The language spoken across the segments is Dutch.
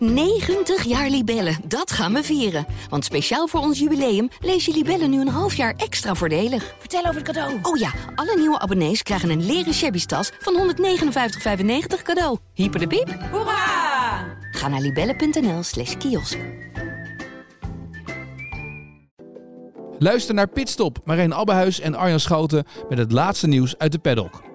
90 jaar Libellen, dat gaan we vieren. Want speciaal voor ons jubileum lees je Libellen nu een half jaar extra voordelig. Vertel over het cadeau. Oh ja, alle nieuwe abonnees krijgen een leren shabby tas van 159,95 cadeau. Hyper de piep. Hoera! Ga naar libellen.nl slash kiosk. Luister naar Pitstop, Marijn Abbehuis en Arjan Schouten met het laatste nieuws uit de paddock.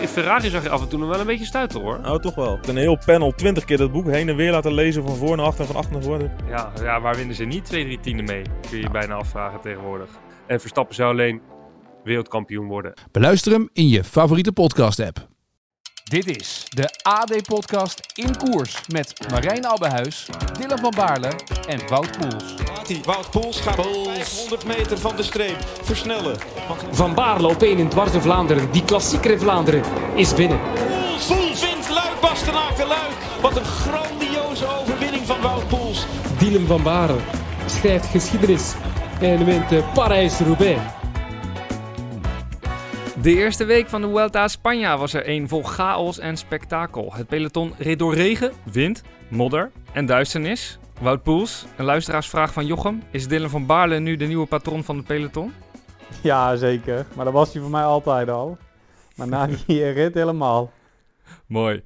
In Ferrari zag je af en toe nog wel een beetje stuiten hoor. Nou, toch wel. Een heel panel, 20 keer dat boek heen en weer laten lezen van voor naar achter en van achter naar voor. Ja, ja, waar winnen ze niet twee, drie tienden mee? Kun je je bijna afvragen tegenwoordig. En Verstappen zou alleen wereldkampioen worden. Beluister hem in je favoriete podcast-app. Dit is de AD-podcast In Koers met Marijn Abbehuis, Dylan van Baarle en Wout Poels. Wout Poels gaat 500 meter van de streep versnellen. Van Baarle op 1 in Dwarse Vlaanderen. Die klassieker in Vlaanderen is binnen. Poels, Poels wint Luik, Bastenaken, Luik. Wat een grandioze overwinning van Wout Poels. Dylan van Baarle schrijft geschiedenis en wint Parijs-Roubaix. De eerste week van de Vuelta a Spanje was er een vol chaos en spektakel. Het peloton reed door regen, wind, modder en duisternis. Wout Poels, een luisteraarsvraag van Jochem. Is Dylan van Baarle nu de nieuwe patron van het peloton? Ja, zeker. Maar dat was hij voor mij altijd al. Maar na die rit helemaal. Mooi.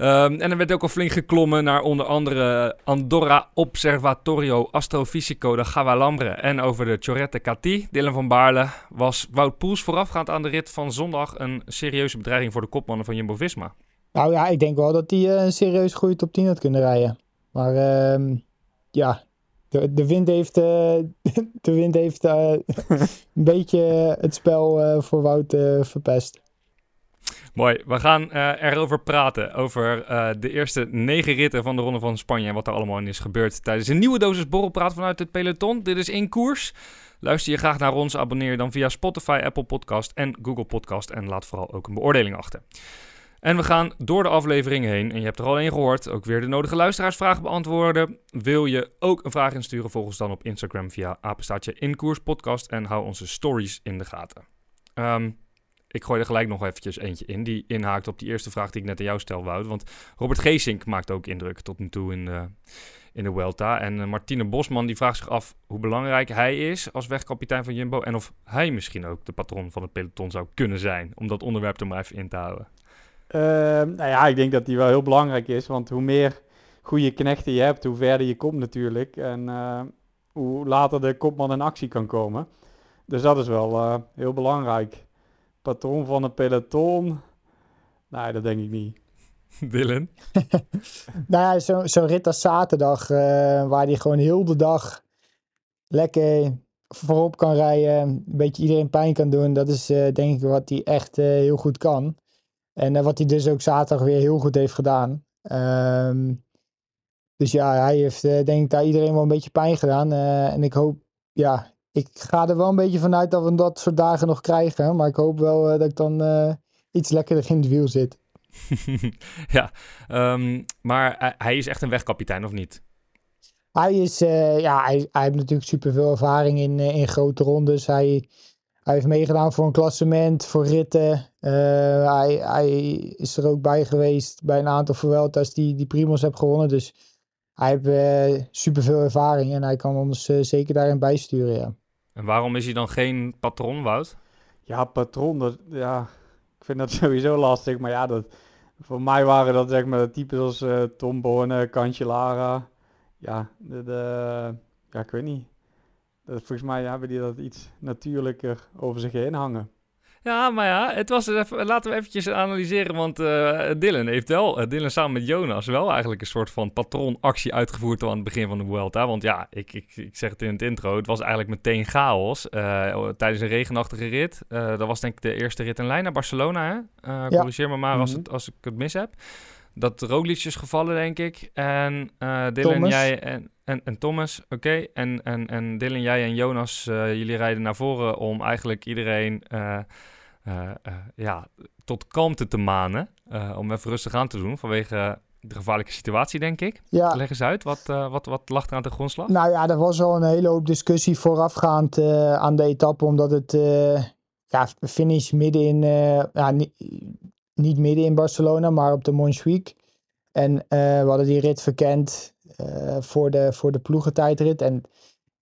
Um, en er werd ook al flink geklommen naar onder andere Andorra Observatorio Astrofisico de Gavalambre en over de Chorette Cati. Dylan van Baarle was Wout Poels voorafgaand aan de rit van zondag een serieuze bedreiging voor de kopmannen van Jumbo-Visma. Nou ja, ik denk wel dat hij uh, een serieus goede top 10 had kunnen rijden. Maar uh, ja, de, de wind heeft, uh, de wind heeft uh, een beetje het spel voor Wout verpest. Mooi, we gaan uh, erover praten. Over uh, de eerste negen ritten van de Ronde van Spanje. En wat er allemaal in is gebeurd tijdens een nieuwe dosis borrelpraat vanuit het peloton. Dit is In Koers. Luister je graag naar ons, abonneer je dan via Spotify, Apple Podcast en Google Podcast. En laat vooral ook een beoordeling achter. En we gaan door de aflevering heen. En je hebt er al één gehoord. Ook weer de nodige luisteraarsvragen beantwoorden. Wil je ook een vraag insturen? Volg ons dan op Instagram via apenstaatje In Koers Podcast. En hou onze stories in de gaten. Um, ik gooi er gelijk nog eventjes eentje in. Die inhaakt op die eerste vraag die ik net aan jou stel. Want Robert Geesink maakt ook indruk tot nu toe in de, in de Welta. En uh, Martine Bosman die vraagt zich af hoe belangrijk hij is als wegkapitein van Jumbo. En of hij misschien ook de patron van het peloton zou kunnen zijn. Om dat onderwerp er maar even in te houden. Uh, nou ja, ik denk dat die wel heel belangrijk is. Want hoe meer goede knechten je hebt, hoe verder je komt natuurlijk. En uh, hoe later de kopman in actie kan komen. Dus dat is wel heel belangrijk patroon van een peloton? Nee, dat denk ik niet. Dylan? nou ja, zo'n zo rit als zaterdag, uh, waar hij gewoon heel de dag lekker voorop kan rijden, een beetje iedereen pijn kan doen. Dat is uh, denk ik wat hij echt uh, heel goed kan. En wat hij dus ook zaterdag weer heel goed heeft gedaan. Um, dus ja, hij heeft denk ik daar iedereen wel een beetje pijn gedaan. en ik hoop, ja, ik ga er wel een beetje vanuit dat we dat soort dagen nog krijgen. Maar ik hoop wel uh, dat ik dan uh, iets lekkerder in het wiel zit. ja, um, maar hij is echt een wegkapitein, of niet? Hij, is, uh, ja, hij, hij heeft natuurlijk superveel ervaring in, in grote rondes. Hij, hij heeft meegedaan voor een klassement, voor ritten. hij, hij is er ook bij geweest bij een aantal Vueltas die, die Primos heeft gewonnen. Dus hij heeft uh, superveel ervaring en hij kan ons uh, zeker daarin bijsturen, ja. En waarom is hij dan geen patron, Wout? Ja, patron, dat, ja, ik vind dat sowieso lastig. Maar ja, dat, voor mij waren dat zeg maar de types als uh, Tom Borne, Cancellara. Ja, de, de, ja, ik weet niet. Dat, volgens mij hebben die dat iets natuurlijker over zich heen hangen. Ja, maar ja, het was even, laten we eventjes analyseren, want uh, Dylan heeft wel, uh, Dylan samen met Jonas, wel eigenlijk een soort van patronactie uitgevoerd aan het begin van de Vuelta. Want ja, ik, ik, ik zeg het in het intro, het was eigenlijk meteen chaos uh, tijdens een regenachtige rit. dat was denk ik de eerste rit in lijn naar Barcelona, hè? Ja. Corrigeer me maar als, Mhm. het, als ik het mis heb. Dat Roglic is gevallen, denk ik. En Dylan, Thomas. jij en, en, en Thomas, oké. En, en, en Dylan, jij en Jonas, jullie rijden naar voren om eigenlijk iedereen... Uh, uh, ja, tot kalmte te manen. Uh, om even rustig aan te doen vanwege de gevaarlijke situatie, denk ik. Ja. Leg eens uit, wat, wat, wat lag er aan de grondslag? Nou ja, er was al een hele hoop discussie voorafgaand aan de etappe, omdat het ja, finish midden in, ja, niet, niet midden in Barcelona, maar op de Montjuïc. En we hadden die rit verkend voor, de, voor de ploegentijdrit. En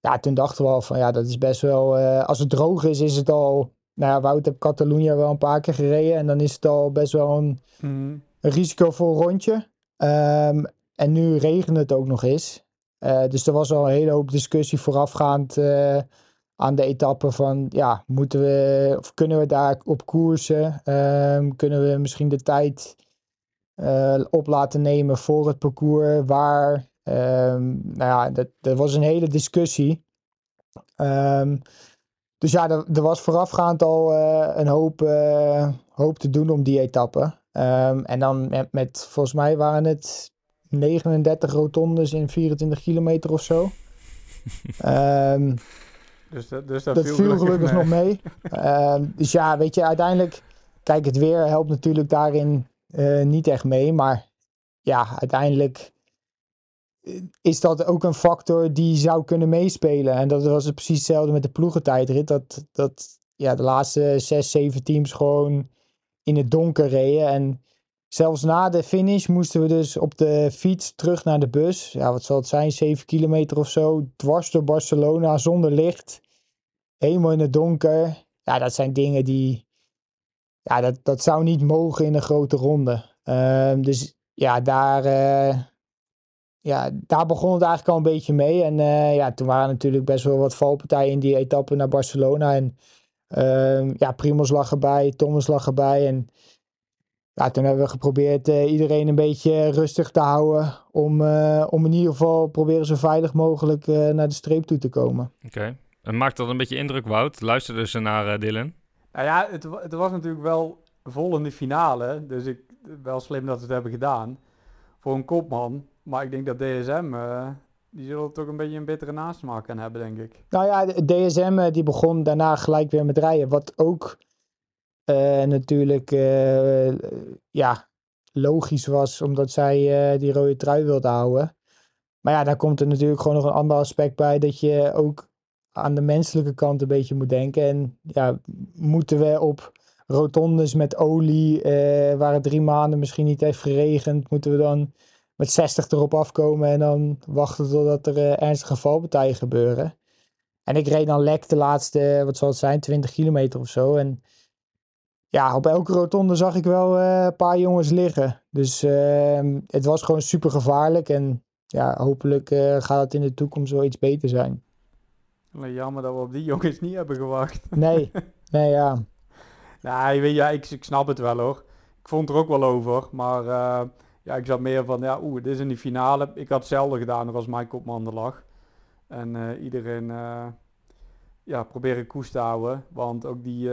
ja, toen dachten we al van ja, dat is best wel. als het droog is, is het al. Nou ja, Wout heb Catalunya wel een paar keer gereden. En dan is het al best wel een, mhm. een risicovol rondje. Um, en nu regent het ook nog eens. Uh, dus er was al een hele hoop discussie voorafgaand uh, aan de etappe van ja, moeten we of kunnen we daar op koersen? Um, kunnen we misschien de tijd uh, op laten nemen voor het parcours? Waar? Um, nou ja, dat, dat was een hele discussie. Um, dus ja, er, er, was voorafgaand al een hoop, hoop te doen om die etappe. en dan met, met, volgens mij waren het 39 rotondes in 24 kilometer of zo. um, dus dat, dus dat, dat viel, gelukkig, nog mee. um, dus ja, weet je, uiteindelijk... Kijk, het weer helpt natuurlijk daarin uh, niet echt mee. Maar ja, uiteindelijk eh, is dat ook een factor die zou kunnen meespelen. En dat was het precies hetzelfde met de ploegentijdrit. Dat, dat ja, de laatste zes, zeven teams gewoon in het donker reden. En Zelfs na de finish moesten we dus op de fiets terug naar de bus. Ja, wat zal het zijn? 7 kilometer of zo. Dwars door Barcelona zonder licht. Helemaal in het donker. Ja, dat zijn dingen die. Ja, dat, dat zou niet mogen in een grote ronde. Uh, dus ja, daar. Uh, ja, daar begon het eigenlijk al een beetje mee. En uh, ja, toen waren natuurlijk best wel wat valpartijen in die etappe naar Barcelona. En uh, ja, Primos lag erbij, Thomas lag erbij. En ja, toen hebben we geprobeerd uh, iedereen een beetje rustig te houden. Om, uh, om in ieder geval proberen zo veilig mogelijk uh, naar de streep toe te komen. Oké. Okay. En maakt dat een beetje indruk, Wout? Luisterde ze naar Dylan? Nou ja, het, het, was natuurlijk wel vol in de finale. Dus ik, wel slim dat ze het hebben gedaan. Voor een kopman. Maar ik denk dat DSM... die zullen toch een beetje een bittere nasmaak gaan hebben, denk ik. Nou ja, DSM die begon daarna gelijk weer met rijden. Wat ook uh, natuurlijk uh, ja, logisch was, omdat zij uh, die rode trui wilde houden. Maar ja, daar komt er natuurlijk gewoon nog een ander aspect bij, dat je ook aan de menselijke kant een beetje moet denken. En ja, moeten we op rotondes met olie, waar het drie maanden misschien niet heeft geregend, moeten we dan met 60 erop afkomen en dan wachten totdat er ernstige valpartijen gebeuren. En ik reed dan lek de laatste, wat zal het zijn, 20 kilometer of zo. En ja, op elke rotonde zag ik wel uh, een paar jongens liggen. Dus uh, het was gewoon super gevaarlijk. En ja, hopelijk uh, gaat het in de toekomst wel iets beter zijn. Jammer dat we op die jongens niet hebben gewacht. Nee, nee ja. nee, weet je, ik, ik snap het wel hoor. Ik vond er ook wel over. Maar ja, ik zat meer van, ja, oeh, dit is in die finale. Ik had hetzelfde gedaan als mijn kopman er lag. En iedereen ja, proberen koers te houden. Want ook die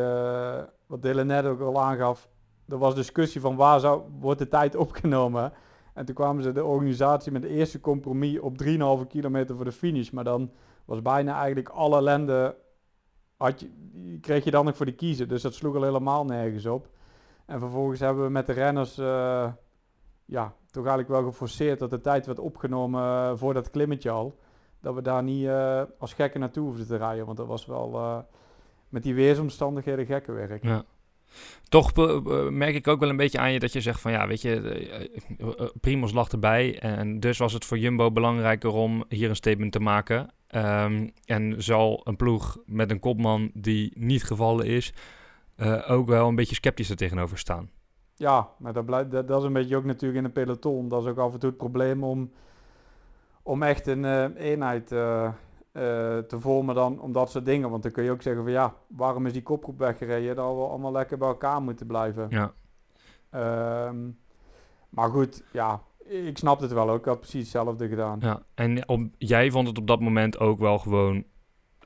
wat Dylan net ook al aangaf, er was discussie van waar zou, wordt de tijd opgenomen. En toen kwamen ze de organisatie met de eerste compromis op 3,5 kilometer voor de finish. Maar dan was bijna eigenlijk alle ellende, had je, kreeg je dan nog voor de kiezen. Dus dat sloeg al helemaal nergens op. En vervolgens hebben we met de renners, uh, ja, toch eigenlijk wel geforceerd dat de tijd werd opgenomen uh, voor dat klimmetje al. Dat we daar niet uh, als gekken naartoe hoefden te rijden. Want dat was wel met die weersomstandigheden gekke werk. Ja. Toch merk ik ook wel een beetje aan je dat je zegt van ja, weet je, Primos lag erbij en dus was het voor Jumbo belangrijker om hier een statement te maken. Um, en zal een ploeg met een kopman die niet gevallen is, ook wel een beetje sceptisch er tegenover staan. Ja, maar dat, blijft, dat, dat, is een beetje ook natuurlijk in een peloton. Dat is ook af en toe het probleem om, om echt een eenheid uh, te vormen dan om dat soort dingen. Want dan kun je ook zeggen van ja, waarom is die kopgroep weggereden? Dat we allemaal lekker bij elkaar moeten blijven. Ja. Um, maar goed, ja, ik snap het wel ook. Ik had precies hetzelfde gedaan. Ja, en op, jij vond het op dat moment ook wel gewoon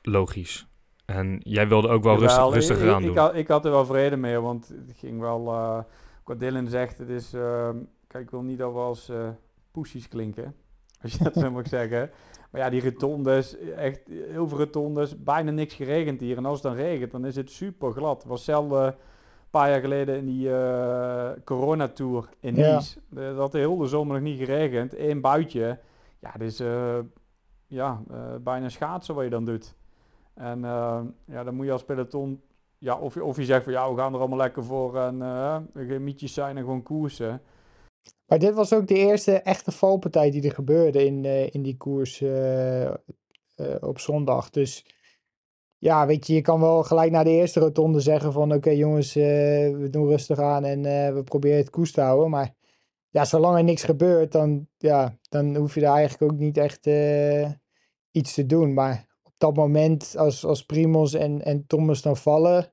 logisch. En jij wilde ook wel rustig, rustig ik, doen. Ik had, ik had er wel vrede mee, want het ging wel... Uh, wat Dylan zegt, het is... Uh, kijk, ik wil niet dat we als uh, klinken. Als je dat zo mag zeggen. Maar ja, die rotondes, echt heel veel rotondes, bijna niks geregend hier. En als het dan regent, dan is het super glad. Was hetzelfde een paar jaar geleden in die uh, coronatour in Nice. Dat had heel de zomer nog niet geregend. Eén buitje. Ja, is uh, ja, uh, bijna schaatsen wat je dan doet. En ja, dan moet je als peloton... Ja, of, of je zegt van ja, we gaan er allemaal lekker voor en geen mietjes zijn en gewoon koersen. Maar dit was ook de eerste echte valpartij die er gebeurde in, uh, in die koers uh, uh, op zondag. Dus ja, weet je, je kan wel gelijk na de eerste rotonde zeggen van... Oké jongens, we doen rustig aan en we proberen het koers te houden. Maar ja, zolang er niks gebeurt, dan, ja, dan hoef je daar eigenlijk ook niet echt iets te doen. Maar dat moment, als, als Primos en, en Thomas dan vallen...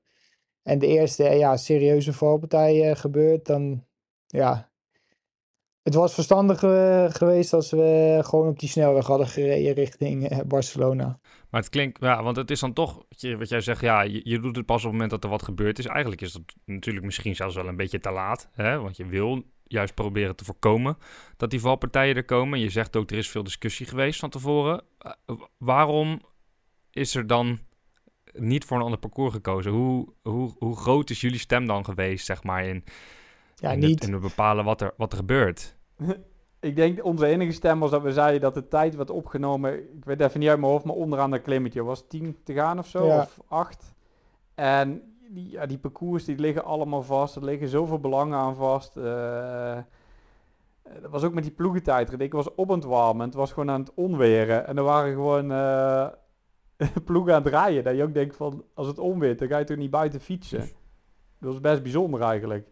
en de eerste ja, serieuze valpartij gebeurt, dan... Ja, het was verstandig uh, geweest als we gewoon op die snelweg hadden gereden richting uh, Barcelona. Maar het klinkt, ja, want het is dan toch, wat jij zegt, ja, je, je, doet het pas op het moment dat er wat gebeurd is. Eigenlijk is dat natuurlijk misschien zelfs wel een beetje te laat, hè? want je wil juist proberen te voorkomen dat die valpartijen er komen. Je zegt ook, er is veel discussie geweest van tevoren. Waarom is er dan niet voor een ander parcours gekozen? Hoe, hoe, hoe groot is jullie stem dan geweest, zeg maar, in, ja, in, niet. Het, in het bepalen wat er, wat er gebeurt? ik denk onze enige stem was dat we zeiden dat de tijd werd opgenomen. Ik weet even niet uit mijn hoofd, maar onderaan dat klimmetje was 10 te gaan of zo, Ja. of 8. En die, ja, die parcours die liggen allemaal vast. Er liggen zoveel belangen aan vast. Eh, dat was ook met die ploegentijdrit. Ik was op het warmen. Het was gewoon aan het onweren. En er waren gewoon eh, ploegen aan het rijden. Dat je ook denkt van, als het onweert, dan ga je toch niet buiten fietsen. Dat was best bijzonder eigenlijk.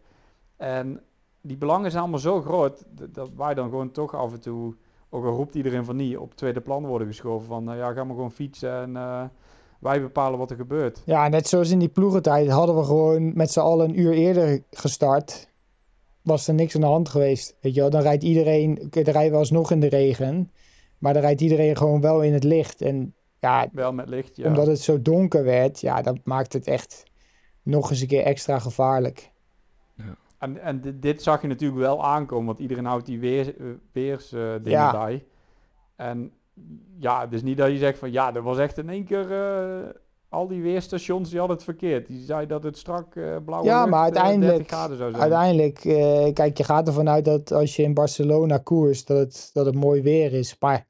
En die belangen zijn allemaal zo groot, dat, wij dan gewoon toch af en toe, ook al roept iedereen van niet, op tweede plan worden geschoven. Van, nou ja, ga maar gewoon fietsen en uh, wij bepalen wat er gebeurt. Ja, net zoals in die ploegentijd hadden we gewoon met z'n allen een uur eerder gestart. Was er niks aan de hand geweest. Weet je wel, dan rijdt iedereen, dan rijden we alsnog in de regen. Maar dan rijdt iedereen gewoon wel in het licht. En ja, wel met licht, ja. omdat het zo donker werd, ja, dat maakt het echt nog eens een keer extra gevaarlijk. Ja. En, en dit, dit, zag je natuurlijk wel aankomen, want iedereen houdt die weer, weersdingen uh, ja. bij. En ja, dus niet dat je zegt van ja, er was echt in één keer uh, al die weerstations die hadden het verkeerd. Die zei dat het strak uh, blauw Ja, lucht, maar uiteindelijk, graden zou zijn. uiteindelijk uh, kijk, je gaat ervan uit dat als je in Barcelona koers, dat het, dat het mooi weer is. Maar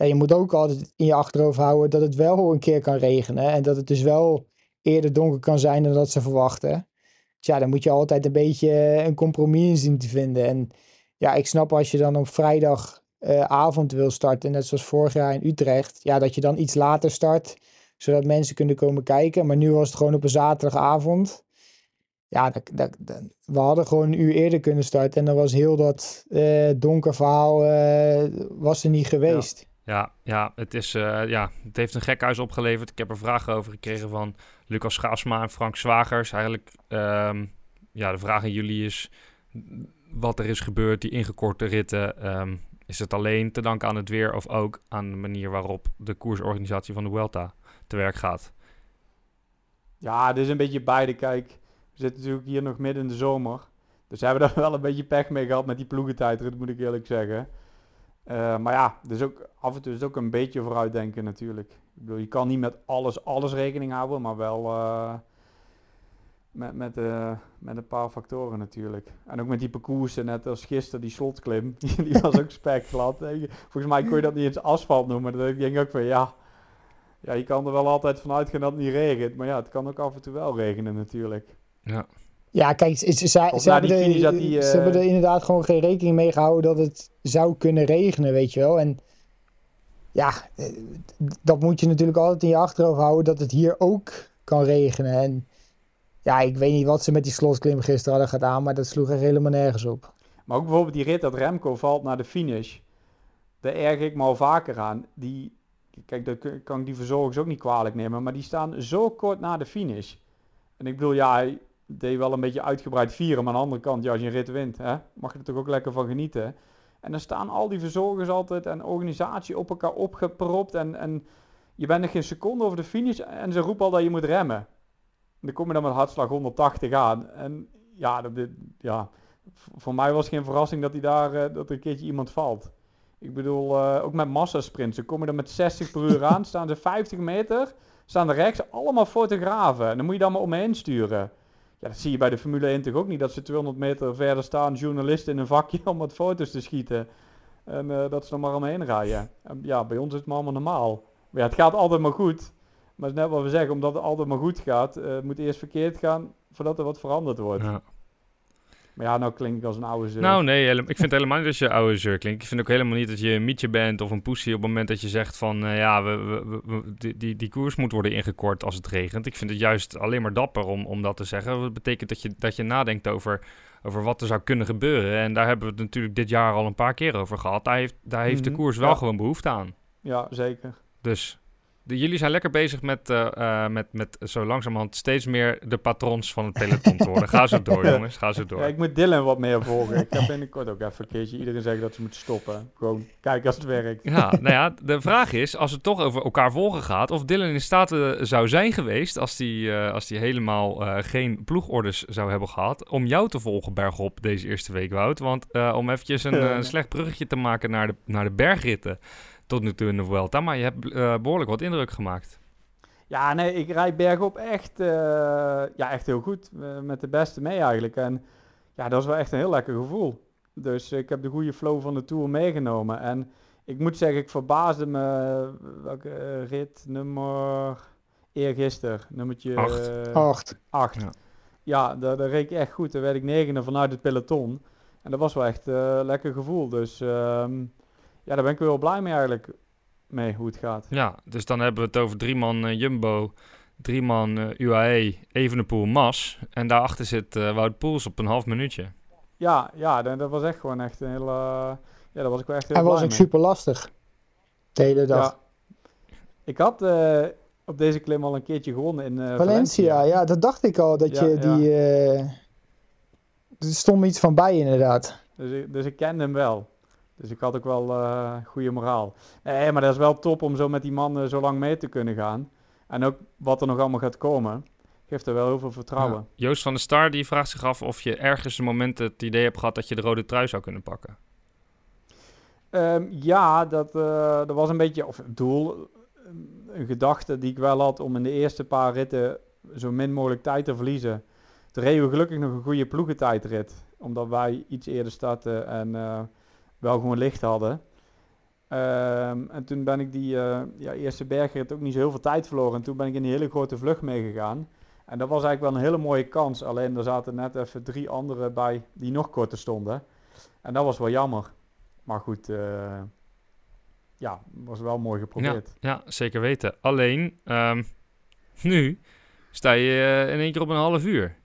ja, je moet ook altijd in je achterhoofd houden dat het wel een keer kan regenen. En dat het dus wel eerder donker kan zijn dan dat ze verwachten. Dus ja, dan moet je altijd een beetje een compromis in zien te vinden. En ja, ik snap als je dan op vrijdagavond uh, wil starten, net zoals vorig jaar in Utrecht, ja, dat je dan iets later start, zodat mensen kunnen komen kijken. Maar nu was het gewoon op een zaterdagavond. Ja, dat, dat, dat, we hadden gewoon een uur eerder kunnen starten en dan was heel dat uh, donker verhaal uh, was er niet geweest. Ja. Ja, ja, het, is, uh, ja, het heeft een gekhuis opgeleverd. Ik heb er vragen over gekregen van Lucas Schaasma en Frank Zwagers. Eigenlijk, um, ja, de vraag aan jullie is wat er is gebeurd, die ingekorte ritten. Um, is het alleen te danken aan het weer of ook aan de manier waarop de koersorganisatie van de Vuelta te werk gaat? Ja, het is een beetje beide. Kijk, we zitten natuurlijk hier nog midden in de zomer. Dus we hebben daar wel een beetje pech mee gehad met die ploegentijdrit, moet ik eerlijk zeggen. Uh, maar ja, dus ook, af en toe is het ook een beetje vooruitdenken natuurlijk. Ik bedoel, je kan niet met alles, alles rekening houden, maar wel uh, met, met, uh, met een paar factoren natuurlijk. En ook met die parcoursen, net als gisteren, die slotklim, die was ook spekglad. Volgens mij kon je dat niet eens asfalt noemen. Dan denk ook van ja, ja, je kan er wel altijd vanuit gaan dat het niet regent. Maar ja, het kan ook af en toe wel regenen natuurlijk. Ja. Ja, kijk, ze, ze, ze, ze hebben, er, die, uh... ze hebben er inderdaad gewoon geen rekening mee gehouden dat het zou kunnen regenen, weet je wel. En ja, dat moet je natuurlijk altijd in je achterhoofd houden, dat het hier ook kan regenen. En ja, ik weet niet wat ze met die slotklim gisteren hadden gedaan, maar dat sloeg er helemaal nergens op. Maar ook bijvoorbeeld die rit dat Remco valt naar de finish. Daar erg ik me al vaker aan. Die, kijk, dat kan ik die verzorgers ook niet kwalijk nemen, maar die staan zo kort na de finish. En ik bedoel, ja, deed wel een beetje uitgebreid vieren, maar aan de andere kant, ja, als je een rit wint, hè, mag je er toch ook lekker van genieten. En dan staan al die verzorgers altijd en organisatie op elkaar opgepropt en, en je bent nog geen seconde over de finish en ze roepen al dat je moet remmen. En dan kom je dan met hartslag 180 aan. En ja, dat, ja voor mij was het geen verrassing dat, hij daar, uh, dat er een keertje iemand valt. Ik bedoel, uh, ook met massasprints. Dan kom je dan met 60 per uur aan, staan ze 50 meter, staan er rechts allemaal fotografen. En dan moet je dan maar omheen sturen. Ja, dat zie je bij de Formule 1 toch ook niet, dat ze 200 meter verder staan, journalisten in een vakje om wat foto's te schieten. En uh, dat ze er maar omheen rijden. En ja, bij ons is het maar allemaal normaal. Maar ja, het gaat altijd maar goed. Maar net wat we zeggen, omdat het altijd maar goed gaat, uh, moet eerst verkeerd gaan voordat er wat veranderd wordt. Ja. Maar ja, nou klink ik als een oude zeur. Nou, nee, ik vind helemaal niet dat je oude zeur klinkt. Ik vind ook helemaal niet dat je een mietje bent of een poesie op het moment dat je zegt van... eh, ja, we, we, die, die, die koers moet worden ingekort als het regent. Ik vind het juist alleen maar dapper om, om dat te zeggen. Dat betekent dat je, dat je nadenkt over, over wat er zou kunnen gebeuren. En daar hebben we het natuurlijk dit jaar al een paar keer over gehad. Daar heeft, daar heeft de Mhm, koers wel ja. gewoon behoefte aan. Ja, zeker. Dus de, jullie zijn lekker bezig met, eh, eh, met, met zo langzamerhand steeds meer de patrons van het peloton te worden. Ga zo door, jongens. Ga zo door. Ja, ik moet Dylan wat meer volgen. Ik ga binnenkort ook even een keertje iedereen zeggen dat ze moeten stoppen. Gewoon kijken als het werkt. Ja, nou ja, de vraag is, als het toch over elkaar volgen gaat, of Dylan in staat eh, zou zijn geweest, als hij als die helemaal geen ploegorders zou hebben gehad, om jou te volgen bergop deze eerste week, Wout. Want om eventjes een slecht bruggetje te maken naar de, naar de bergritten tot nu toe in de Vuelta, maar je hebt eh, behoorlijk wat indruk gemaakt. Ja, nee, ik rijd bergop echt, eh, ja, echt heel goed. Eh, met de beste mee eigenlijk. En ja, dat is wel echt een heel lekker gevoel. Dus ik heb de goede flow van de Tour meegenomen. En ik moet zeggen, ik verbaasde me welke rit nummer eergisteren, nummertje Acht. eh, Acht. acht. Ja. Ja, daar, daar reed ik echt goed. Daar werd ik negende vanuit het peloton. En dat was wel echt eh, een lekker gevoel. Dus ehm, ja, daar ben ik wel blij mee eigenlijk, mee hoe het gaat. Ja, dus dan hebben we het over drie man eh, Jumbo, drie man eh, UAE, Evenepoel, Mas. En daarachter zit eh, Wout Poels op een half minuutje. Ja, ja dat, dat was echt gewoon echt een hele... ja, daar was ik wel echt heel Hij was blij ook mee. super lastig. De hele dag. Ja. Ik had eh, op deze klim al een keertje gewonnen in eh, Valencia, ja, dat dacht ik al. Dat Ja, je ja. die. eh, er stond iets van bij, inderdaad. Dus ik, dus ik kende hem wel. Dus ik had ook wel eh goede moraal. Nee, maar dat is wel top om zo met die man eh, zo lang mee te kunnen gaan. En ook wat er nog allemaal gaat komen, geeft er wel heel veel vertrouwen. Ja. Joost van der Star die vraagt zich af of je ergens een moment het idee hebt gehad dat je de rode trui zou kunnen pakken. Ehm, ja, dat, eh, dat was een beetje, of het doel, eh, een gedachte die ik wel had om in de eerste paar ritten zo min mogelijk tijd te verliezen. Toen reden we gelukkig nog een goede ploegentijdrit, omdat wij iets eerder startten en eh, wel gewoon licht hadden. Ehm, en toen ben ik die eh, ja, eerste bergrit ook niet zo heel veel tijd verloren. En toen ben ik in die hele grote vlucht meegegaan. En dat was eigenlijk wel een hele mooie kans. Alleen er zaten net even drie anderen bij die nog korter stonden. En dat was wel jammer. Maar goed, eh, ja, was wel mooi geprobeerd. Ja, zeker weten. Alleen, ehm, nu sta je eh, in één keer op een half uur.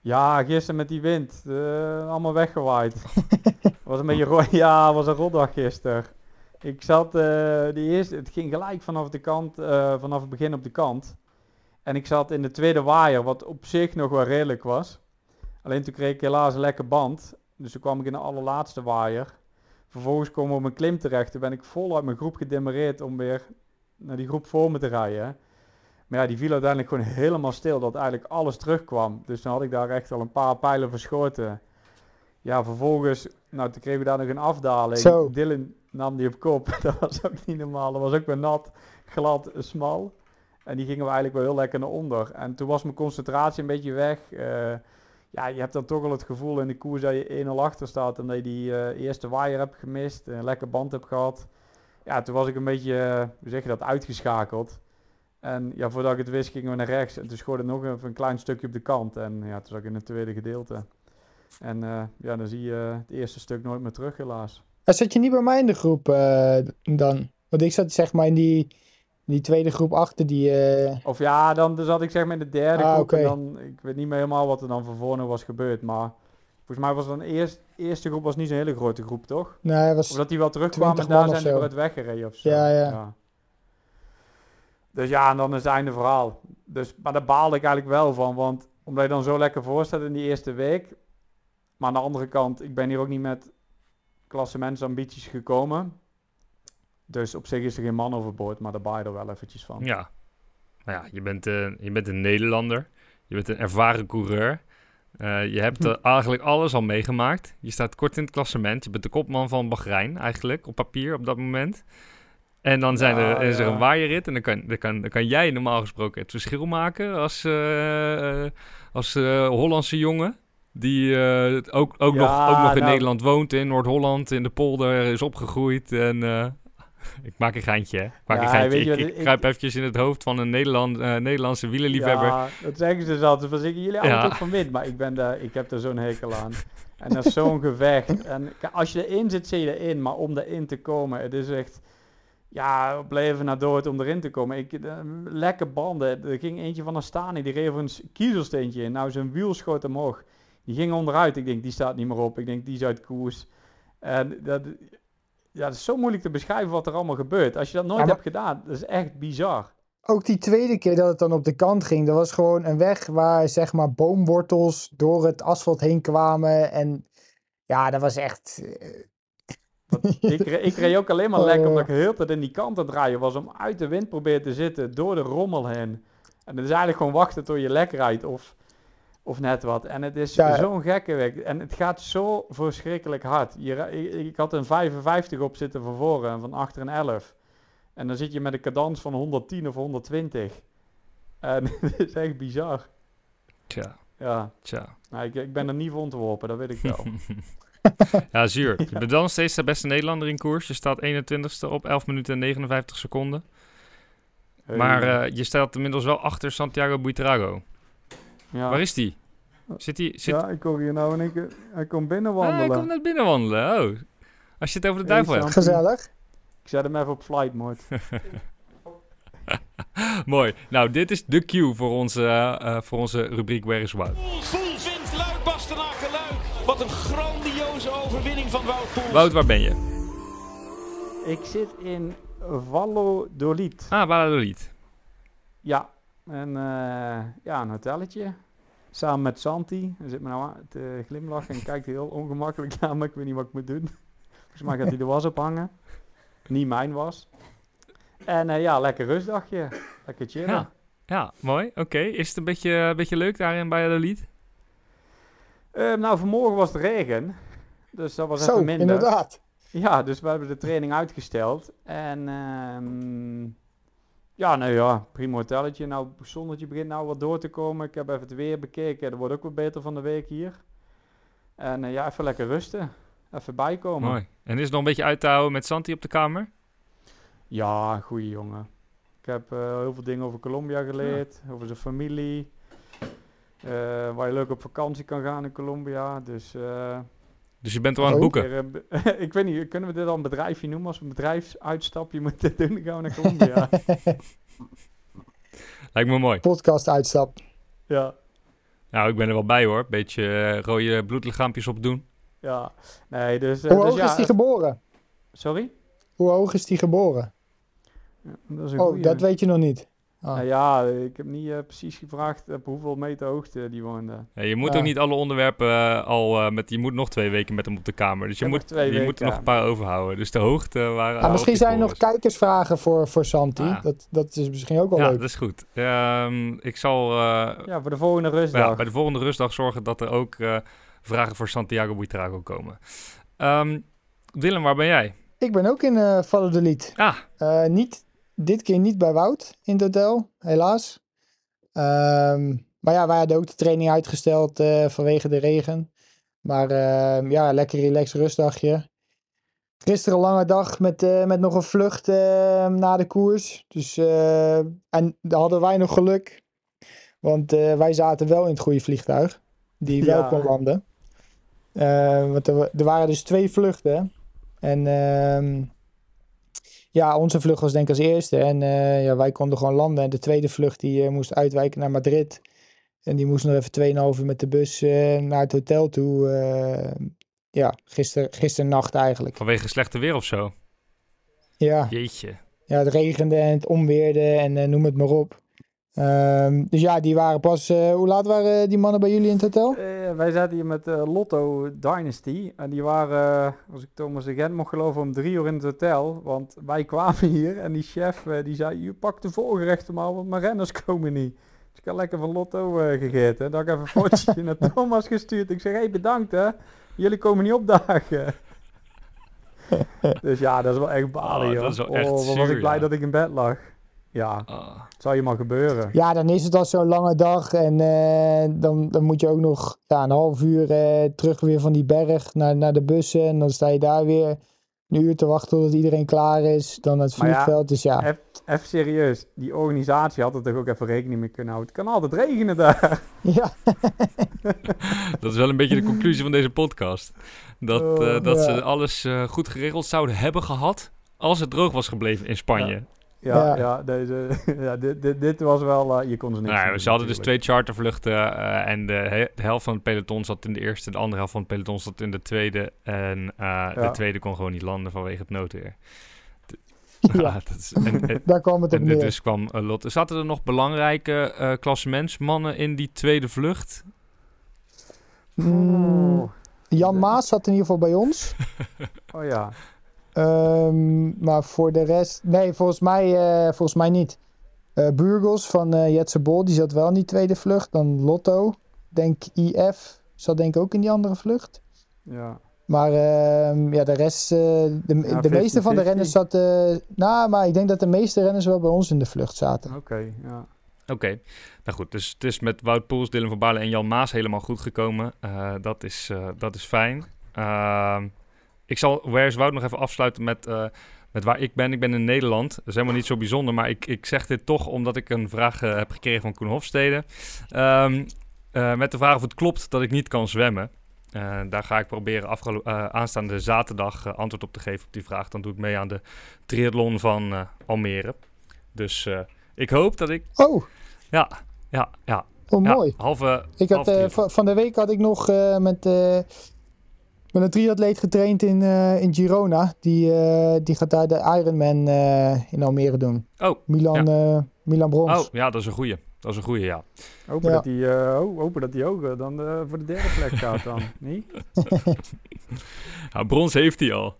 Ja, gisteren met die wind, eh, allemaal weggewaaid. was een beetje ro- ja, was een rotdag gisteren. Ik zat, eh die eerste, het ging gelijk vanaf de kant, eh, vanaf het begin op de kant. En ik zat in de tweede waaier, wat op zich nog wel redelijk was. Alleen toen kreeg ik helaas een lekker band. Dus toen kwam ik in de allerlaatste waaier. Vervolgens komen we op een klim terecht. Toen ben ik vol uit mijn groep gedemereerd om weer naar die groep voor me te rijden. Maar ja, die viel uiteindelijk gewoon helemaal stil, dat eigenlijk alles terugkwam. Dus dan had ik daar echt al een paar pijlen verschoten. Ja, vervolgens, nou, toen kregen we daar nog een afdaling. Zo. Dylan nam die op kop. dat was ook niet normaal. Dat was ook weer nat, glad, smal. En die gingen we eigenlijk wel heel lekker naar onder. En toen was mijn concentratie een beetje weg. Eh, ja, je hebt dan toch al het gevoel in de koers dat je 1-0 achter staat. En dat je die eh, eerste waaier hebt gemist. Een lekker band hebt gehad. Ja, toen was ik een beetje, eh, hoe zeg je dat, uitgeschakeld. En ja, voordat ik het wist gingen we naar rechts. En toen schoorde nog even een klein stukje op de kant. En ja, toen zat ik in het tweede gedeelte. En eh, ja, dan zie je het eerste stuk nooit meer terug helaas. En zat je niet bij mij in de groep eh, dan? Want ik zat zeg maar in die, die tweede groep achter die... eh, Of ja, dan zat ik zeg maar in de derde Ah, groep. En dan, ik weet niet meer helemaal wat er dan van nog was gebeurd. Maar volgens mij was dan eerst, eerste groep was niet zo'n hele grote groep, toch? nee, was... Of dat die wel terugkwamen en 20 daar zijn eruit weggereden of zo. Ja, ja. Dus ja, en dan is het einde verhaal. Dus, maar daar baalde ik eigenlijk wel van. Want omdat je dan zo lekker voor staat in die eerste week. Maar aan de andere kant, ik ben hier ook niet met klassementsambities gekomen. Dus op zich is er geen man overboord, maar daar baal je er wel eventjes van. Ja. Nou ja, je bent, eh, je bent een Nederlander. Je bent een ervaren coureur. Eh, je hebt eh, eigenlijk alles al meegemaakt. Je staat kort in het klassement. Je bent de kopman van Bahrein eigenlijk, op papier op dat moment. En dan zijn er, is er een waaierrit. En dan kan, dan, kan, dan kan jij normaal gesproken het verschil maken als, eh, eh, als eh, Hollandse jongen. Die ook, ook, Ja, nog, ook nog in nou- Nederland woont, in Noord-Holland, in de polder is opgegroeid. En, Ik maak een geintje, hè? Ik maak Ja, een geintje. je Ik, wat, ik ik- kruip eventjes in het hoofd van een Nederland, Nederlandse wielerliefhebber. Ja, dat zeggen ze dus altijd. Van zeggen jullie Ja. altijd ook van wit, maar ik, ben daar, ik heb er zo'n hekel aan. En dat is zo'n gevecht. En als je erin zit, zit je erin. Maar om erin te komen, het is echt... Ja, op leven naar dood om erin te komen. Ik, eh, lekke banden. Er ging eentje van een Stani, die reed voor een kiezelsteentje in. Nou, zijn wiel schoot omhoog. Die ging onderuit. Ik denk, die staat niet meer op. Ik denk, die is uit koers. En dat, ja, het is zo moeilijk te beschrijven wat er allemaal gebeurt. Als je dat nooit Ja, maar- hebt gedaan, dat is echt bizar. Ook die tweede keer dat het dan op de kant ging, dat was gewoon een weg waar zeg maar boomwortels door het asfalt heen kwamen. En ja, dat was echt. Ik, re- ik reed ook alleen maar Oh. lekker omdat ik heel de tijd in die kant aan draaien was om uit de wind proberen te zitten door de rommel heen. En het is eigenlijk gewoon wachten tot je lek rijdt of, of net wat. En het is Ja. zo'n gekke weg. En het gaat zo verschrikkelijk hard. Je, ik had een 55 op zitten van voren en van achter een 11. En dan zit je met een cadans van 110 of 120. En het is echt bizar. Tja, Ja, tja. nou, ik, ik ben er niet voor ontworpen, dat weet ik wel. Ja, zuur. Je bent dan nog steeds de beste Nederlander in koers. Je staat 21ste op 11 minuten en 59 seconden. Maar eh, je staat inmiddels wel achter Santiago Buitrago. ja. Waar is die? Zit hij? Zit... Ja, ik kom hier nou in één keer... Hij komt binnen Ah, wandelen. hij komt net binnen wandelen. Oh. Als je het over de Hey, duivel hebt. Gezellig. Ik zet hem even op flight mode. Mooi. Nou, dit is de cue voor onze, eh, eh, voor onze rubriek Where is Wout. Vindt Luik Bastenaken Luik. Wat een grandioze overwinning van Wout Poels. Wout, waar ben je? Ik zit in Valladolid. Ah, Valladolid. Ja, en eh, ja, een hotelletje. Samen met Santi. Hij zit me nou aan te glimlachen en kijkt heel ongemakkelijk naar me. Ik weet niet wat ik moet doen. Volgens mij gaat hij de was ophangen. Niet mijn was. En eh, ja, lekker rustdagje. Lekker chillen. Ja. Ja, mooi. Oké. Is het een beetje, een beetje leuk daarin bij Valladolid? Eh, nou, vanmorgen was het regen. Dus dat was Zo, even minder. inderdaad. Ja, dus we hebben de training uitgesteld. En ehm, ja, nou ja, prima hotelletje. Nou, zonnetje begint nou wat door te komen. Ik heb even het weer bekeken. Dat wordt ook wat beter van de week hier. En eh, ja, even lekker rusten. Even bijkomen. Mooi. En is het nog een beetje uit te houden met Santi op de kamer? Ja, goeie jongen. Ik heb eh, heel veel dingen over Colombia geleerd. Over zijn familie. eh, waar je leuk op vakantie kan gaan in Colombia. Dus eh, Dus je bent al aan het boeken. Ik weet niet, kunnen we dit al een bedrijfje noemen? Als we een bedrijfsuitstapje moeten doen, dan gaan we naar Colombia. Lijkt me mooi. Podcast uitstap. ja, Nou, ik ben er wel bij hoor. Beetje eh, rode bloedlichaampjes opdoen. ja. Nee, dus... eh, Hoe dus hoog ja, is die geboren? Sorry? Hoe hoog is die geboren? Ja, dat is een Oh, goeie. dat weet je nog niet. Ah. Nou ja, ik heb niet eh, precies gevraagd op hoeveel meter hoogte die woonde. Ja, je moet Ja. ook niet alle onderwerpen eh, al eh, met... Je moet nog twee weken met hem op de kamer. Dus je, moet, je weken, moet er nog ja. een paar overhouden. Dus de hoogte waren... Ah, misschien zijn er nog kijkersvragen voor, voor Santi. Ah. Dat, dat is misschien ook wel Ja, leuk. dat is goed. Ehm, ik zal eh, Ja, voor de volgende ja, rustdag. bij de volgende rustdag zorgen dat er ook eh, vragen voor Santiago Buitrago komen. Ehm, Willem, waar ben jij? Ik ben ook in eh Valladolid. Ah, Eh, niet, dit keer niet bij Wout in het hotel, helaas. Ehm, maar ja, wij hadden ook de training uitgesteld eh, vanwege de regen. Maar ehm, ja, lekker relaxed rustdagje. Gisteren een lange dag met, eh, met nog een vlucht eh, na de koers. Dus, eh, en daar hadden wij nog geluk. Want wij zaten wel in het goede vliegtuig. Die wel Ja. kon landen. Want er, er waren dus twee vluchten. En ehm, ja, onze vlucht was denk ik als eerste. En eh, ja, wij konden gewoon landen. En de tweede vlucht die eh, moest uitwijken naar Madrid. En die moest nog even 2,5 uur met de bus eh, naar het hotel toe. ja, gister, gisternacht eigenlijk. vanwege slechte weer of zo? Ja, Jeetje. ja, het regende en het onweerde en noem het maar op. Ehm, dus ja, die waren pas... eh, hoe laat waren die mannen bij jullie in het hotel? Eh, wij zaten hier met eh, Lotto Dynasty. En die waren, als ik Thomas de Gent mocht geloven, om drie uur in het hotel. Want wij kwamen hier en die chef die zei, je pakt de voorgerechten maar, want mijn renners komen niet. Dus ik had lekker van Lotto eh, gegeten. Dan had ik even een fotootje naar Thomas gestuurd. Ik zeg, hé hey, bedankt hè, jullie komen niet opdagen. dus ja, dat is wel echt balen Oh, joh. dat is wel echt oh, wat was ik blij ja. dat ik in bed lag. Ja, Ah. het zou je maar gebeuren. Ja, dan is het al zo'n lange dag. En eh, dan, dan moet je ook nog ja, een half uur eh, terug weer van die berg naar, naar de bussen. En dan sta je daar weer een uur te wachten totdat iedereen klaar is. Dan het Maar ja, vliegveld. dus ja, Even, even serieus, die organisatie had er toch ook even rekening mee kunnen houden. Het kan altijd regenen daar. ja. Dat is wel een beetje de conclusie van deze podcast. Dat, Oh, eh, dat ja. ze alles eh, goed geregeld zouden hebben gehad als het droog was gebleven in Spanje. Ja, Ja. ja. deze, ja dit, dit, dit was wel, eh, je kon ze niks Nou, doen, ze hadden dus twee chartervluchten eh, en de, he- de helft van het peloton zat in de eerste, de andere helft van het peloton zat in de tweede. En eh, de tweede kon gewoon niet landen vanwege het noodweer. Ja. dat is, en, en, daar kwam het op en neer. dus kwam uh, Lotte. Zaten er nog belangrijke eh klassementsmannen in die tweede vlucht? Mm, Oh, Jan Maas zat in ieder geval bij ons. oh ja. Ehm, maar voor de rest... Nee, volgens mij, eh, volgens mij niet. Eh Burgos van eh Jetse Bol, die zat wel in die tweede vlucht. Dan Lotto, denk IF, zat denk ik ook in die andere vlucht. ja. Maar ehm, ja, de rest, eh, de, Ja, de meeste van de 50-50. renners zat... eh, nou, maar ik denk dat de meeste renners wel bij ons in de vlucht zaten. Oké, ja. Oké, nou goed. Dus het is met Wout Poels, Dylan van Baarle en Jan Maas helemaal goed gekomen. Eh, dat, is, eh, dat is fijn. Ik zal Where is Wout nog even afsluiten met, eh, met waar ik ben. Ik ben in Nederland. Dat is helemaal niet zo bijzonder, maar ik, ik zeg dit toch omdat ik een vraag eh, heb gekregen van Koen Hofstede. Ehm, eh, met de vraag of het klopt dat ik niet kan zwemmen. Daar ga ik proberen aanstaande zaterdag antwoord op te geven op die vraag. Dan doe ik mee aan de triathlon van Almere. Dus ik hoop dat ik... Oh, Ja, ja, ja. oh ja, mooi. Halve, Ik had, halve van de week had ik nog met, eh, met een triatleet getraind in, eh, in Girona. Die, eh, die gaat daar de Ironman eh, in Almere doen. Oh, Milan, eh, Milan Brons. oh, ja, dat is een goeie. Dat is een goeie, ja. Hopen Ja. dat hij eh, ho- hopen dat hij ook dan eh, voor de derde plek gaat dan. Niet? ja brons heeft hij al.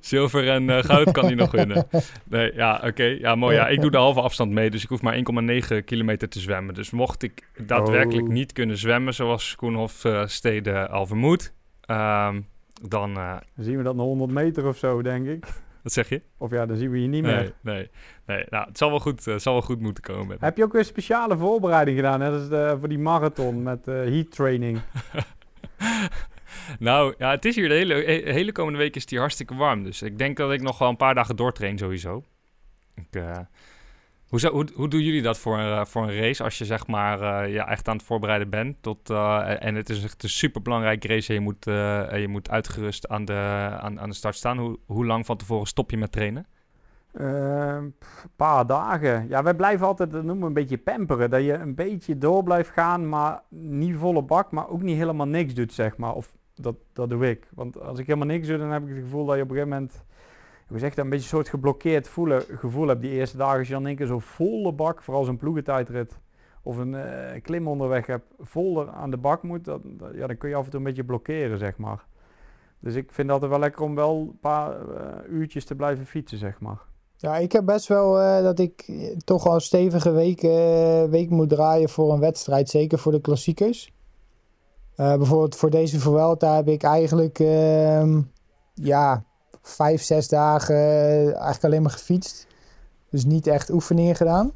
Zilver en goud kan hij nog winnen. Nee, ja, oké. Ja, mooi. Ja, ik doe de halve afstand mee, dus ik hoef maar 1,9 kilometer te zwemmen. Dus mocht ik daadwerkelijk Oh. niet kunnen zwemmen, zoals Koenhof eh Stede al vermoedt, ehm, dan... eh, Dan zien we dat nog 100 meter of zo, denk ik. wat zeg je? Of ja, dan zien we je niet Nee, meer. nee, nee. Nou, het zal wel goed, eh, zal wel goed moeten komen. Heb je ook een speciale voorbereiding gedaan, net als de, voor die marathon met eh, heat training? Nou, ja, het is hier de hele, he- hele komende week is het hier hartstikke warm. Dus ik denk dat ik nog wel een paar dagen doortrain sowieso. Ik, hoe, zou, hoe, doen jullie dat voor een, eh, voor een race als je zeg maar eh, ja, echt aan het voorbereiden bent? Tot, eh, en het is echt een super belangrijke race en je moet, je moet uitgerust aan de, aan, aan de start staan. Hoe, hoe lang van tevoren stop je met trainen? Een paar dagen. Ja, wij blijven altijd, dat noemen een beetje pamperen. Dat je een beetje door blijft gaan, maar niet volle bak, maar ook niet helemaal niks doet, zeg maar. Of dat, dat doe ik. Want als ik helemaal niks doe, dan heb ik het gevoel dat je op een gegeven moment, hoe zeg dat, een beetje een soort geblokkeerd voelen, gevoel hebt die eerste dagen. Als je dan één keer zo volle bak, vooral zo'n ploegentijdrit, of een eh, klim onderweg hebt, vol er aan de bak moet, ja, dan kun je af en toe een beetje blokkeren, zeg maar. Dus ik vind het altijd wel lekker om wel een paar eh, uurtjes te blijven fietsen, zeg maar. Ja, ik heb best wel eh, dat ik toch al een stevige week, week moet draaien voor een wedstrijd. Zeker voor de klassiekers. Bijvoorbeeld voor deze Vuelta heb ik eigenlijk ehm, ja, vijf, zes dagen eh, eigenlijk alleen maar gefietst. Dus niet echt oefeningen gedaan.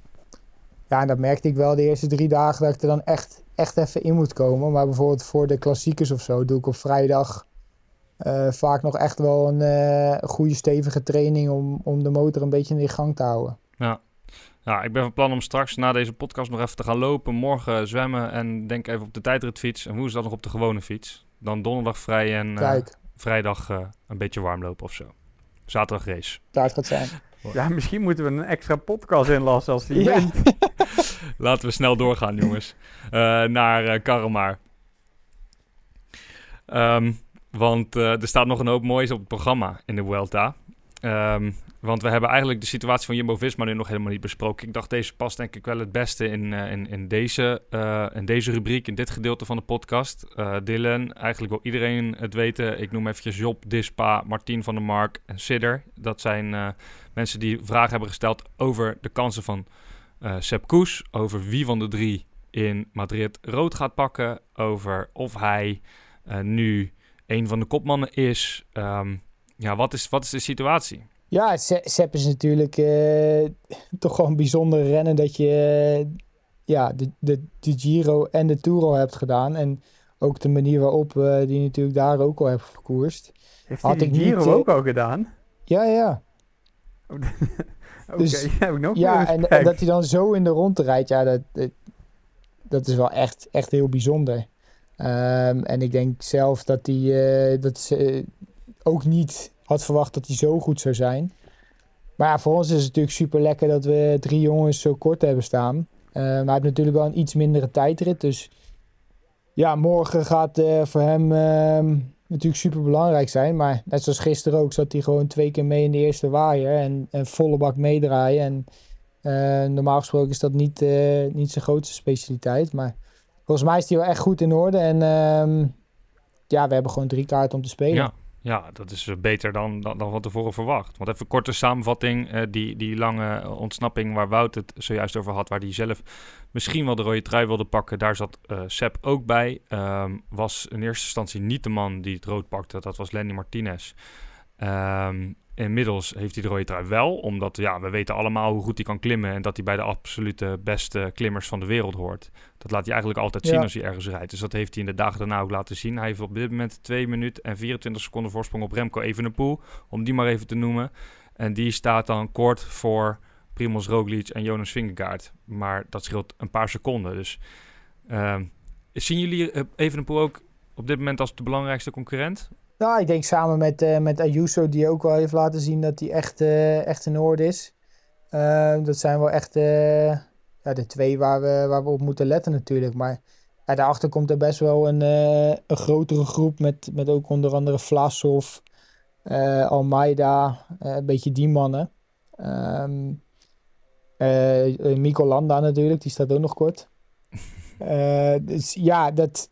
Ja, en dat merkte ik wel de eerste drie dagen dat ik er dan echt, echt even in moet komen. Maar bijvoorbeeld voor de klassiekers of zo doe ik op vrijdag eh, vaak nog echt wel een eh, goede stevige training om, om de motor een beetje in de gang te houden. Nou, ik ben van plan om straks na deze podcast nog even te gaan lopen. Morgen zwemmen en denk even op de tijdritfiets. En woensdag nog op de gewone fiets. Dan donderdag vrij en Kijk, vrijdag eh, een beetje warm lopen of zo. Zaterdag race. daar het gaat zijn. Ja, misschien moeten we een extra podcast inlassen als die Ja. wint. Laten we snel doorgaan, jongens. Eh, naar eh Karremaar. Ehm, want eh, er staat nog een hoop moois op het programma in de Vuelta. Ehm, want we hebben eigenlijk de situatie van Jumbo-Visma nu nog helemaal niet besproken. Ik dacht, deze past denk ik wel het beste in, eh, in, in, deze, eh, in deze rubriek, in dit gedeelte van de podcast. Eh Dylan, eigenlijk wil iedereen het weten. Ik noem eventjes Job, Dispa, Martien van der Mark en Sidder. Dat zijn mensen die vragen hebben gesteld over de kansen van Sepp Koes. Over wie van de drie in Madrid rood gaat pakken. Over of hij nu een van de kopmannen is. Ehm, ja, wat is, wat is de situatie? Ja, Se- Sepp is natuurlijk eh, toch gewoon een bijzonder rennen dat je eh, ja, de, de, de Giro en de Tour al hebt gedaan. En ook de manier waarop eh die natuurlijk daar ook al hebt verkoerst. Heeft Had hij niet, Giro eh, ook al gedaan? Ja, ja. Oké, Dus- heb ik nog Ja, en, dat hij dan zo in de ronde rijdt, ja, dat, dat, dat is wel echt, echt heel bijzonder. Ehm, en ik denk zelf dat hij dat ze ook niet had verwacht dat hij zo goed zou zijn. Maar ja, voor ons is het natuurlijk super lekker dat we drie jongens zo kort hebben staan. Eh, maar hij heeft natuurlijk wel een iets mindere tijdrit. Dus ja, morgen gaat eh, voor hem ehm, natuurlijk super belangrijk zijn. Maar net zoals gisteren ook, zat hij gewoon twee keer mee in de eerste waaier. En, volle bak meedraaien. En eh, normaal gesproken is dat niet, niet zijn grootste specialiteit. Maar volgens mij is hij wel echt goed in orde. En ehm, ja, we hebben gewoon drie kaarten om te spelen. Ja, ja, dat is eh, beter dan, dan, dan van tevoren verwacht. Want even korte samenvatting. eh, die, die lange eh, ontsnapping waar Wout het zojuist over had, waar hij zelf misschien wel de rode trui wilde pakken, daar zat eh Sepp ook bij. Ehm, was in eerste instantie niet de man die het rood pakte, dat was Lenny Martinez. Ehm, inmiddels heeft hij de rode trui wel, omdat ja, we weten allemaal hoe goed hij kan klimmen en dat hij bij de absolute beste klimmers van de wereld hoort. Dat laat hij eigenlijk altijd zien Ja. als hij ergens rijdt. Dus dat heeft hij in de dagen daarna ook laten zien. Hij heeft op dit moment 2 minuten en 24 seconden voorsprong op Remco Evenepoel, om die maar even te noemen. En die staat dan kort voor Primoz Roglic en Jonas Vingegaard. Maar dat scheelt een paar seconden. Dus ehm, zien jullie eh, Evenepoel ook op dit moment als de belangrijkste concurrent? Nou, ik denk samen met, eh, met Ayuso, die ook wel heeft laten zien dat hij echt, eh, echt in orde is. Eh, dat zijn wel echt eh, ja, de twee waar we, waar we op moeten letten natuurlijk. Maar ja, daarachter komt er best wel een, een grotere groep met, met ook onder andere Vlasov, Almeida, een beetje die mannen. Ehm Mico Landa natuurlijk, die staat ook nog kort. Dus ja, dat,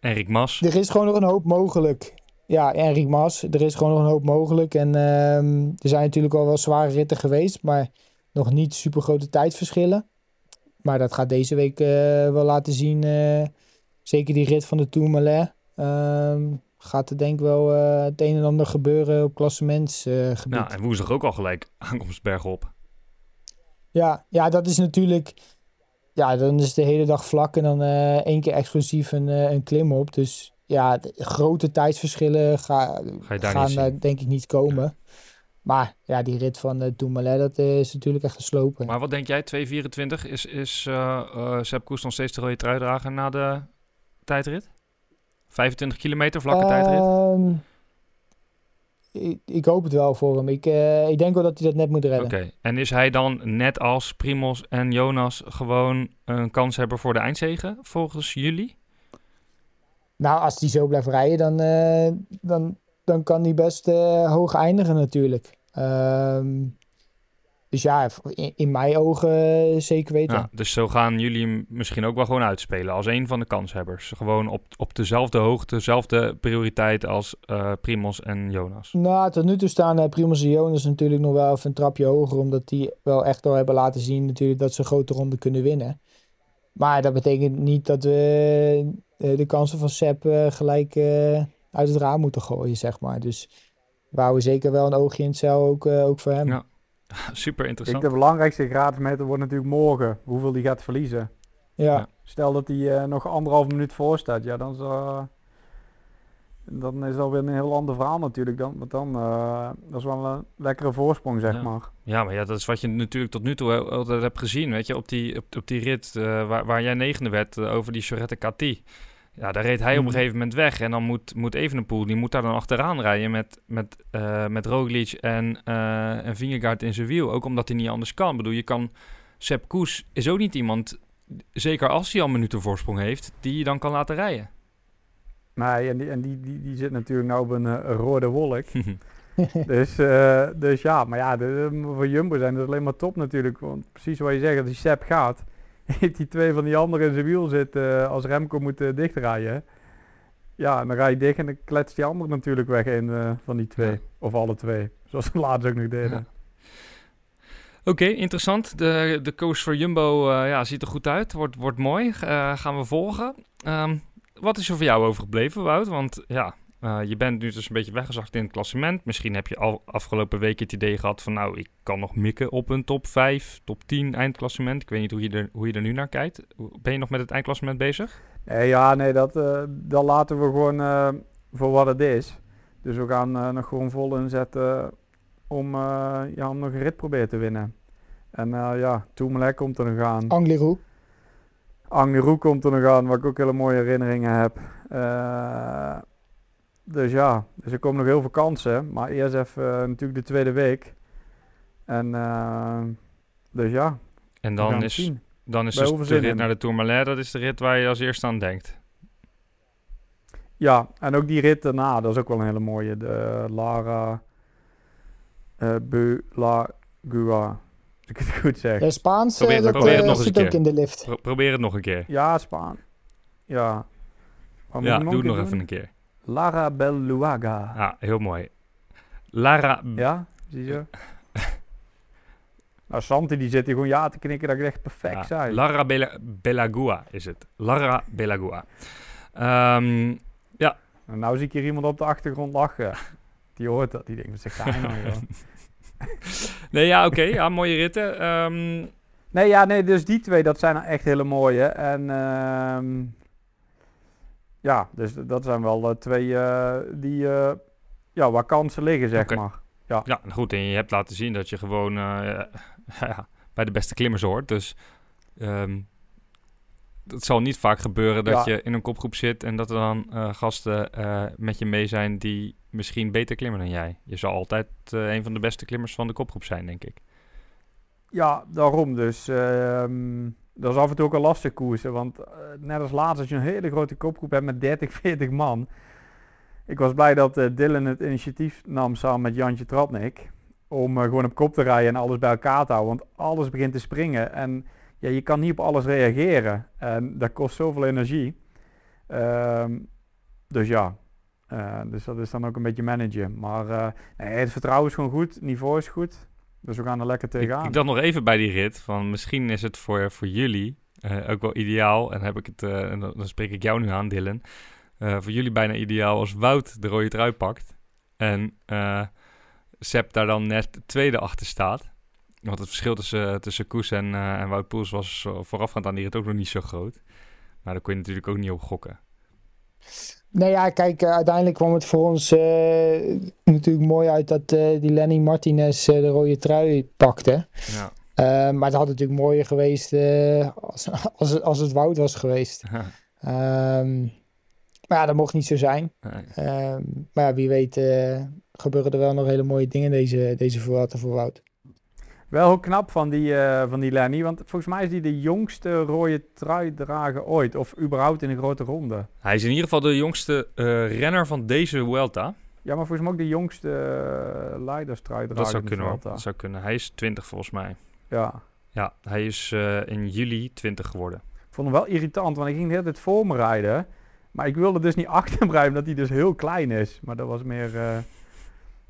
Enrik Mas. er is gewoon nog een hoop mogelijk. Ja, Enric Mas, er is gewoon nog een hoop mogelijk. En ehm, er zijn natuurlijk al wel zware ritten geweest, maar nog niet super grote tijdverschillen. Maar dat gaat deze week eh, wel laten zien. eh, zeker die rit van de Tourmalet. ehm gaat er denk ik wel eh, het een en ander gebeuren op klassementsgebied. Nou, en woensdag ook al gelijk aankomst bergop. Ja, ja, dat is natuurlijk. Ja, dan is de hele dag vlak en dan één keer explosief een, een klim op. Dus ja, de grote tijdsverschillen ga, Ga gaan zien. denk ik niet komen. Maar ja, die rit van uh, Tourmalet, dat eh, is natuurlijk echt geslopen. Maar wat denk jij, 2.24? Is, is eh eh Sepp Koes nog steeds de rode truidrager na de tijdrit? 25 kilometer, vlakke tijdrit? Ehm, ik, ik hoop het wel voor hem. Ik, eh, ik denk wel dat hij dat net moet redden. Oké, en is hij dan net als Primos en Jonas gewoon een kanshebber voor de eindzegen, volgens jullie? Nou, als hij zo blijft rijden, dan, eh, dan, dan kan hij best eh, hoog eindigen natuurlijk. Ehm, dus ja, in, in mijn ogen eh, zeker weten. Ja, dus zo gaan jullie hem misschien ook wel gewoon uitspelen als een van de kanshebbers. Gewoon op, op dezelfde hoogte, dezelfde prioriteit als eh Primos en Jonas. Nou, tot nu toe staan uh, Primoz en Jonas natuurlijk nog wel even een trapje hoger. Omdat die wel echt al hebben laten zien natuurlijk dat ze grote ronde kunnen winnen. Maar dat betekent niet dat we eh, de kansen van Sepp eh, gelijk eh, uit het raam moeten gooien, zeg maar. Dus we houden zeker wel een oogje in het cel, ook, eh, ook voor hem. Ja. Super Ik, interessant. de belangrijkste graadmeter wordt natuurlijk morgen. Hoeveel die gaat verliezen. Ja, Ja. Stel dat hij eh, nog anderhalf minuut voor staat. Ja, dan is, dan is dat weer een heel ander verhaal natuurlijk. Dan, want dan eh, dat is wel een lekkere voorsprong, zeg Ja. maar. Ja, maar ja, dat is wat je natuurlijk tot nu toe al- altijd hebt gezien. Weet je, op die, op, op die rit eh, waar, waar jij negende werd eh, over die Charette KT. Ja, daar reed hij op een Mhm. gegeven moment weg. En dan moet, moet Evenepoel, die moet daar dan achteraan rijden met, met, met Roglic en, en Vingegaard in zijn wiel. Ook omdat hij niet anders kan. Ik bedoel, je kan... Sepp Koes is ook niet iemand, zeker als hij al een minuten voorsprong heeft, die je dan kan laten rijden. Nee, en die, en die, die, die zit natuurlijk nou op een eh, rode wolk. dus, eh, dus ja, maar ja, de, de- voor Jumbo zijn dat alleen maar top natuurlijk. Want precies wat je zegt, als die Sepp gaat, heeft hij twee van die anderen in zijn wiel zitten eh, als Remco moet dichtrijden. Ja, en dan rij je dicht en dan kletst die ander natuurlijk weg in eh, van die twee. Ja. Of alle twee, zoals we laatst ook nog deden. Ja. Oké, interessant. De, de coach voor Jumbo eh, ja, ziet er goed uit. Wordt, wordt mooi. Eh, gaan we volgen. Ehm, wat is er voor jou overgebleven, Wout? Want ja, eh, je bent nu dus een beetje weggezakt in het klassement. Misschien heb je al afgelopen week het idee gehad van... nou, ik kan nog mikken op een top 5, top 10 eindklassement. Ik weet niet hoe je er, hoe je er nu naar kijkt. Ben je nog met het eindklassement bezig? Nee, ja, nee, dat, eh, dat laten we gewoon eh, voor wat het is. Dus we gaan eh, nog gewoon vol inzetten om, eh, ja, om nog een rit proberen te winnen. En eh, ja, Tourmalet komt er nog aan. Angliru. Angliru komt er nog aan, waar ik ook hele mooie herinneringen heb. Eh, dus ja, dus er komen nog heel veel kansen. Maar eerst even eh, natuurlijk de tweede week. En eh, dus ja, En dan is, dan is dus de rit in. naar de Tourmalet, dat is de rit waar je als eerste aan denkt. Ja, en ook die rit daarna, dat is ook wel een hele mooie. De Lara eh Belagua. Als ik het goed zeg. Ja, Spaans, Probeer eh, het- dat probeer het eh, nog zit een ook keer. in de lift. Pro- probeer het nog een keer. Ja, Spaan. Ja. Wat Ja, doe het nog even een keer. Lara Beluaga. Ja, heel mooi. Lara, Ja, zie je? nou, Santi die zit hier gewoon ja te knikken dat ik echt perfect ja, zei. Lara Bela- Belagua is het. Lara Belagua. Ehm, En nou zie ik hier iemand op de achtergrond lachen. Die hoort dat. Die denkt, wat zegt hij nou joh? nee, ja, oké. ja, mooie ritten. Ehm, Nee, ja, nee, dus die twee, dat zijn echt hele mooie. En ehm, ja, dus dat zijn wel eh, twee eh, die, eh, ja, waar kansen liggen, zeg maar. ja, nou goed. En je hebt laten zien dat je gewoon ja, bij de beste klimmers hoort. Dus ehm, het zal niet vaak gebeuren dat Ja. je in een kopgroep zit en dat er dan gasten met je mee zijn die misschien beter klimmen dan jij. Je zal altijd eh, een van de beste klimmers van de kopgroep zijn, denk ik. Ja, daarom dus. ehm, dat is af en toe ook een lastig koersen. Want eh, net als laatst, als je een hele grote kopgroep hebt met 30, 40 man. Ik was blij dat eh, Dylan het initiatief nam samen met Jantje Tratnik. Om gewoon op kop te rijden en alles bij elkaar te houden. Want alles begint te springen. En ja, je kan niet op alles reageren. En dat kost zoveel energie. Ehm, dus ja. Eh, dus dat is dan ook een beetje managen. Maar eh, nee, het vertrouwen is gewoon goed. Het niveau is goed. Dus we gaan er lekker tegenaan. ik dacht nog even bij die rit van misschien is het voor, voor jullie eh, ook wel ideaal. En heb ik het, en dan, spreek ik jou nu aan, Dylan. Voor jullie bijna ideaal als Wout de rode trui pakt. En Sepp daar dan net tweede achter staat. Want het verschil tussen, tussen Koes en, en Wout Poels was voorafgaand aan die rit ook nog niet zo groot. Maar daar kon je natuurlijk ook niet op gokken. Nee, ja, kijk, eh, uiteindelijk kwam het voor ons eh, natuurlijk mooi uit dat eh, die Lenny Martinez de rode trui pakte. Ja. Maar het had natuurlijk mooier geweest als, als, het, als het Wout was geweest. Ehm, maar ja, dat mocht niet zo zijn. Nee. Ehm, maar ja, wie weet gebeuren er wel nog hele mooie dingen deze, deze voor Wout. Wel heel knap van die, eh, van die Lenny, want volgens mij is die de jongste rode trui drager ooit. Of überhaupt in een grote ronde. Hij is in ieder geval de jongste eh, renner van deze Vuelta. Ja, maar volgens mij ook de jongste uh, leiderstrui drager. Dat zou in de kunnen hoor. Vuelta. Dat zou kunnen. Hij is 20 volgens mij. Ja. Ja, hij is eh, in juli 20 geworden. Ik vond hem wel irritant, want ik ging de hele tijd voor me rijden. Maar ik wilde dus niet achter hem rijden, omdat hij dus heel klein is. Maar dat was meer eh,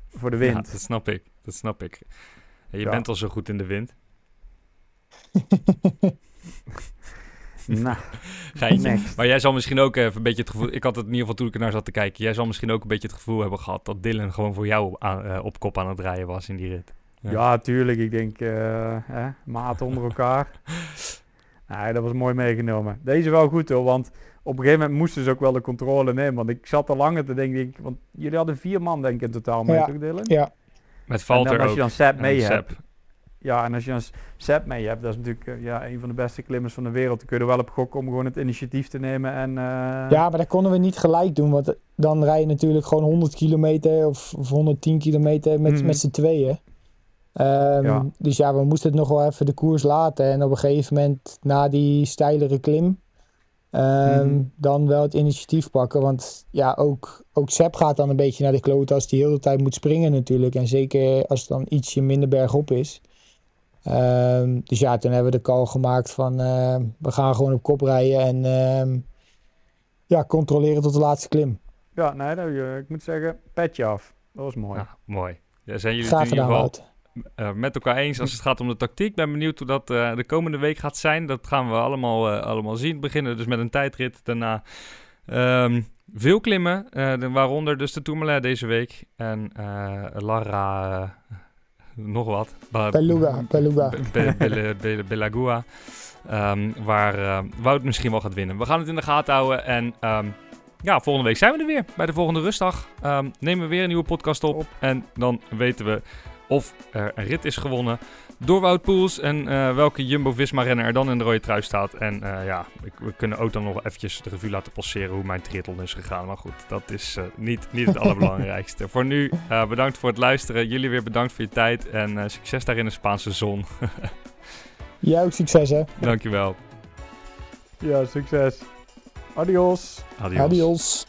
voor de Ja, wind. dat snap ik. Dat snap ik. Je Ja. bent al zo goed in de wind. nou, Geintje. Maar jij zal misschien ook even een beetje het gevoel... Ik had het in ieder geval toen ik ernaar zat te kijken. Jij zal misschien ook een beetje het gevoel hebben gehad... dat Dylan gewoon voor jou aan, eh, op kop aan het rijden was in die rit. Ja. Ja, tuurlijk. Ik denk, eh hè, maat onder elkaar. nee, dat was mooi meegenomen. Deze wel goed hoor, want op een gegeven moment moesten ze ook wel de controle nemen. Want ik zat al langer te denken, ik, want jullie hadden vier man denk ik in totaal mee, Ja. toch Dylan? Ja, Met En Valter dan als je dan Sepp En mee Sepp. hebt. Ja, en als je dan Sepp mee hebt, dat is natuurlijk eh, ja, een van de beste klimmers van de wereld. Dan kun je er wel op gokken om gewoon het initiatief te nemen. En, eh, ja, maar dat konden we niet gelijk doen. Want dan rij je natuurlijk gewoon 100 kilometer of, of 110 kilometer met, Mhm. met z'n tweeën. Ehm, Ja. Dus ja, we moesten het nog wel even de koers laten. En op een gegeven moment, na die steilere klim, ehm, Mhm. dan wel het initiatief pakken. Want ja, ook, ook Sepp gaat dan een beetje naar de kloot als hij heel de hele tijd moet springen natuurlijk. En zeker als het dan ietsje minder bergop is. Ehm, dus ja, toen hebben we de call gemaakt van ehm, we gaan gewoon op kop rijden en ehm, ja, controleren tot de laatste klim. ja, nee, dat, eh, ik moet zeggen, petje af. Dat was mooi. Ja, mooi. Ja, zijn jullie Graag het in ieder gedaan, geval Eh, met elkaar eens als het gaat om de tactiek. Ben benieuwd hoe dat eh, de komende week gaat zijn. Dat gaan we allemaal, eh, allemaal zien. We beginnen dus met een tijdrit. Daarna ehm, veel klimmen. de- waaronder dus de Tourmalet deze week. En Lara... nog wat. Beluga, Beluga. Be- Be- Belagua. Ehm, waar Wout misschien wel gaat winnen. We gaan het in de gaten houden. En ehm, ja, volgende week zijn we er weer. Bij de volgende rustdag. Nemen we weer een nieuwe podcast op. En dan weten we of er een rit is gewonnen door Wout Poels en eh, welke Jumbo-Visma-renner er dan in de rode trui staat. En eh, ja, ik, we kunnen ook dan nog eventjes de revue laten passeren hoe mijn triathlon is gegaan. Maar goed, dat is eh, niet, niet het allerbelangrijkste. voor nu, bedankt voor het luisteren. Jullie weer bedankt voor je tijd en succes daar in de Spaanse zon. Jij ook succes hè. Dankjewel. Ja, succes. Adios. Adios. Adios.